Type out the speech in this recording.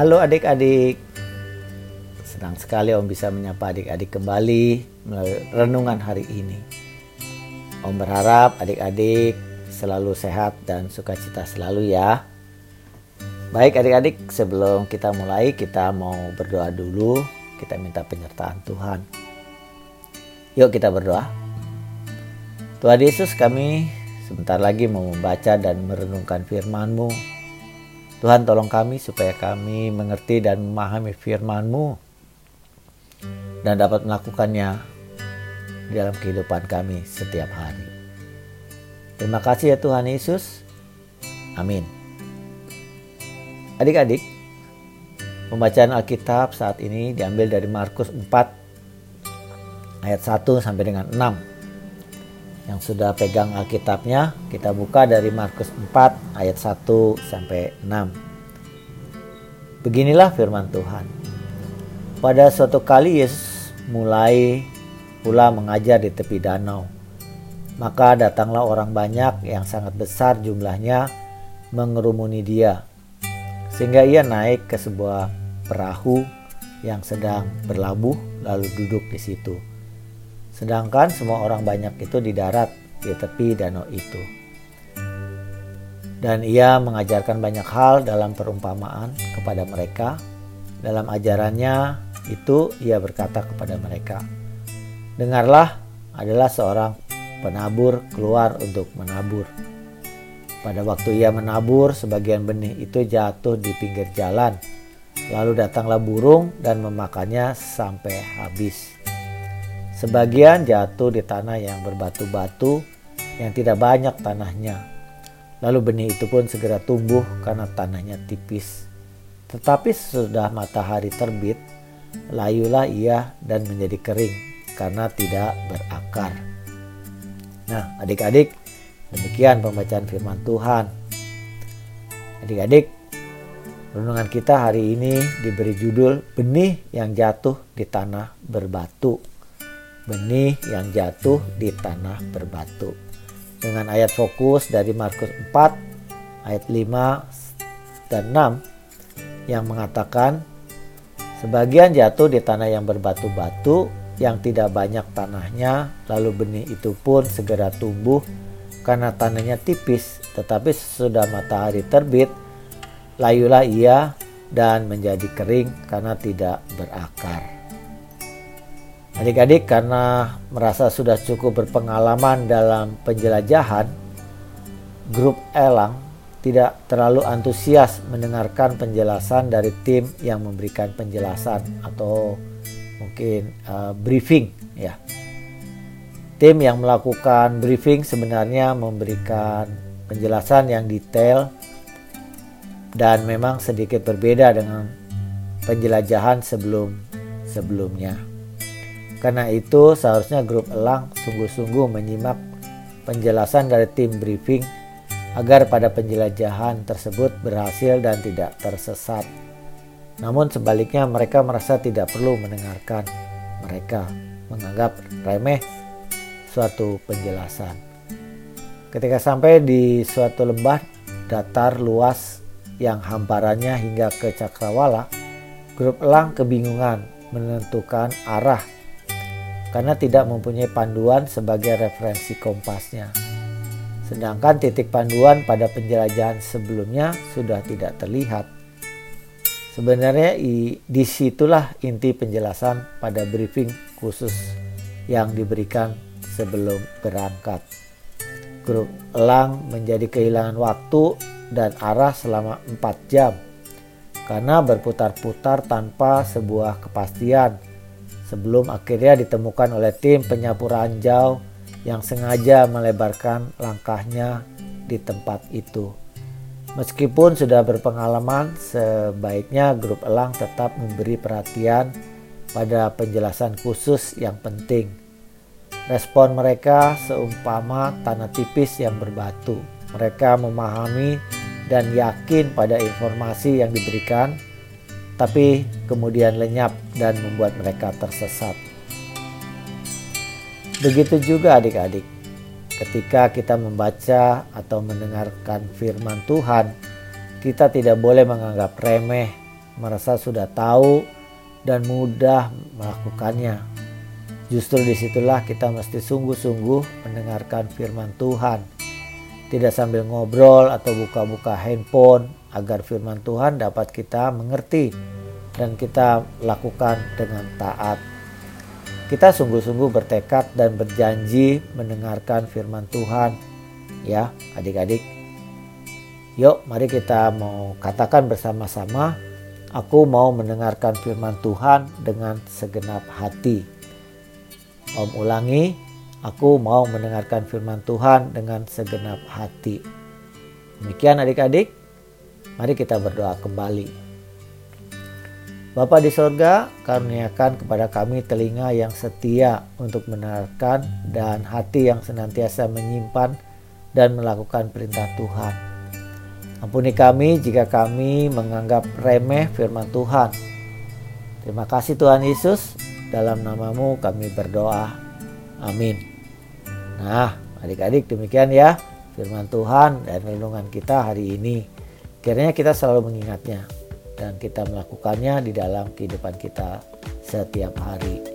Halo adik-adik. Senang sekali Om bisa menyapa adik-adik kembali melalui renungan hari ini. Om berharap adik-adik selalu sehat dan sukacita selalu ya. Baik adik-adik, sebelum kita mulai kita mau berdoa dulu. Kita minta penyertaan Tuhan. Yuk kita berdoa. Tuhan Yesus kami sebentar lagi mau membaca dan merenungkan firman-Mu. Tuhan tolong kami supaya kami mengerti dan memahami firman-Mu dan dapat melakukannya di dalam kehidupan kami setiap hari. Terima kasih ya Tuhan Yesus. Amin. Adik-adik, pembacaan Alkitab saat ini diambil dari Markus 4 ayat 1 sampai dengan 6. Yang sudah pegang Alkitabnya, kita buka dari Markus 4 ayat 1 sampai 6. Beginilah firman Tuhan. Pada suatu kali Yesus mulai pula mengajar di tepi danau. Maka datanglah orang banyak yang sangat besar jumlahnya mengerumuni dia. Sehingga ia naik ke sebuah perahu yang sedang berlabuh lalu duduk di situ. Sedangkan semua orang banyak itu di darat di tepi danau itu. Dan ia mengajarkan banyak hal dalam perumpamaan kepada mereka. Dalam ajarannya itu ia berkata kepada mereka, Dengarlah adalah seorang penabur keluar untuk menabur. Pada waktu ia menabur, sebagian benih itu jatuh di pinggir jalan. Lalu datanglah burung dan memakannya sampai habis. Sebagian jatuh di tanah yang berbatu-batu yang tidak banyak tanahnya. Lalu benih itu pun segera tumbuh karena tanahnya tipis. Tetapi sesudah matahari terbit, layulah ia dan menjadi kering karena tidak berakar. Nah, adik-adik, demikian pembacaan firman Tuhan. Adik-adik, renungan kita hari ini diberi judul Benih yang jatuh di tanah berbatu benih yang jatuh di tanah berbatu. Dengan ayat fokus dari Markus 4 ayat 5 dan 6 yang mengatakan sebagian jatuh di tanah yang berbatu-batu yang tidak banyak tanahnya lalu benih itu pun segera tumbuh karena tanahnya tipis tetapi sesudah matahari terbit layulah ia dan menjadi kering karena tidak berakar. Adik-adik karena merasa sudah cukup berpengalaman dalam penjelajahan, grup Elang tidak terlalu antusias mendengarkan penjelasan dari tim yang memberikan penjelasan atau mungkin uh, briefing ya. Tim yang melakukan briefing sebenarnya memberikan penjelasan yang detail dan memang sedikit berbeda dengan penjelajahan sebelum sebelumnya. Karena itu seharusnya grup elang sungguh-sungguh menyimak penjelasan dari tim briefing agar pada penjelajahan tersebut berhasil dan tidak tersesat. Namun sebaliknya mereka merasa tidak perlu mendengarkan. Mereka menganggap remeh suatu penjelasan. Ketika sampai di suatu lembah datar luas yang hamparannya hingga ke cakrawala, grup elang kebingungan menentukan arah karena tidak mempunyai panduan sebagai referensi kompasnya. Sedangkan titik panduan pada penjelajahan sebelumnya sudah tidak terlihat. Sebenarnya di situlah inti penjelasan pada briefing khusus yang diberikan sebelum berangkat. Grup elang menjadi kehilangan waktu dan arah selama 4 jam karena berputar-putar tanpa sebuah kepastian sebelum akhirnya ditemukan oleh tim penyapu ranjau yang sengaja melebarkan langkahnya di tempat itu. Meskipun sudah berpengalaman, sebaiknya grup elang tetap memberi perhatian pada penjelasan khusus yang penting. Respon mereka seumpama tanah tipis yang berbatu. Mereka memahami dan yakin pada informasi yang diberikan tapi kemudian lenyap dan membuat mereka tersesat. Begitu juga adik-adik, ketika kita membaca atau mendengarkan firman Tuhan, kita tidak boleh menganggap remeh merasa sudah tahu dan mudah melakukannya. Justru di situlah kita mesti sungguh-sungguh mendengarkan firman Tuhan. Tidak sambil ngobrol atau buka-buka handphone agar firman Tuhan dapat kita mengerti dan kita lakukan dengan taat. Kita sungguh-sungguh bertekad dan berjanji mendengarkan firman Tuhan. Ya, adik-adik. Yuk, mari kita mau katakan bersama-sama, aku mau mendengarkan firman Tuhan dengan segenap hati. Om ulangi, aku mau mendengarkan firman Tuhan dengan segenap hati. Demikian adik-adik, mari kita berdoa kembali. Bapa di sorga, karuniakan kepada kami telinga yang setia untuk mendengarkan dan hati yang senantiasa menyimpan dan melakukan perintah Tuhan. Ampuni kami jika kami menganggap remeh firman Tuhan. Terima kasih Tuhan Yesus, dalam namamu kami berdoa. Amin. Nah, adik-adik demikian ya firman Tuhan dan renungan kita hari ini. Kiranya kita selalu mengingatnya dan kita melakukannya di dalam kehidupan kita setiap hari.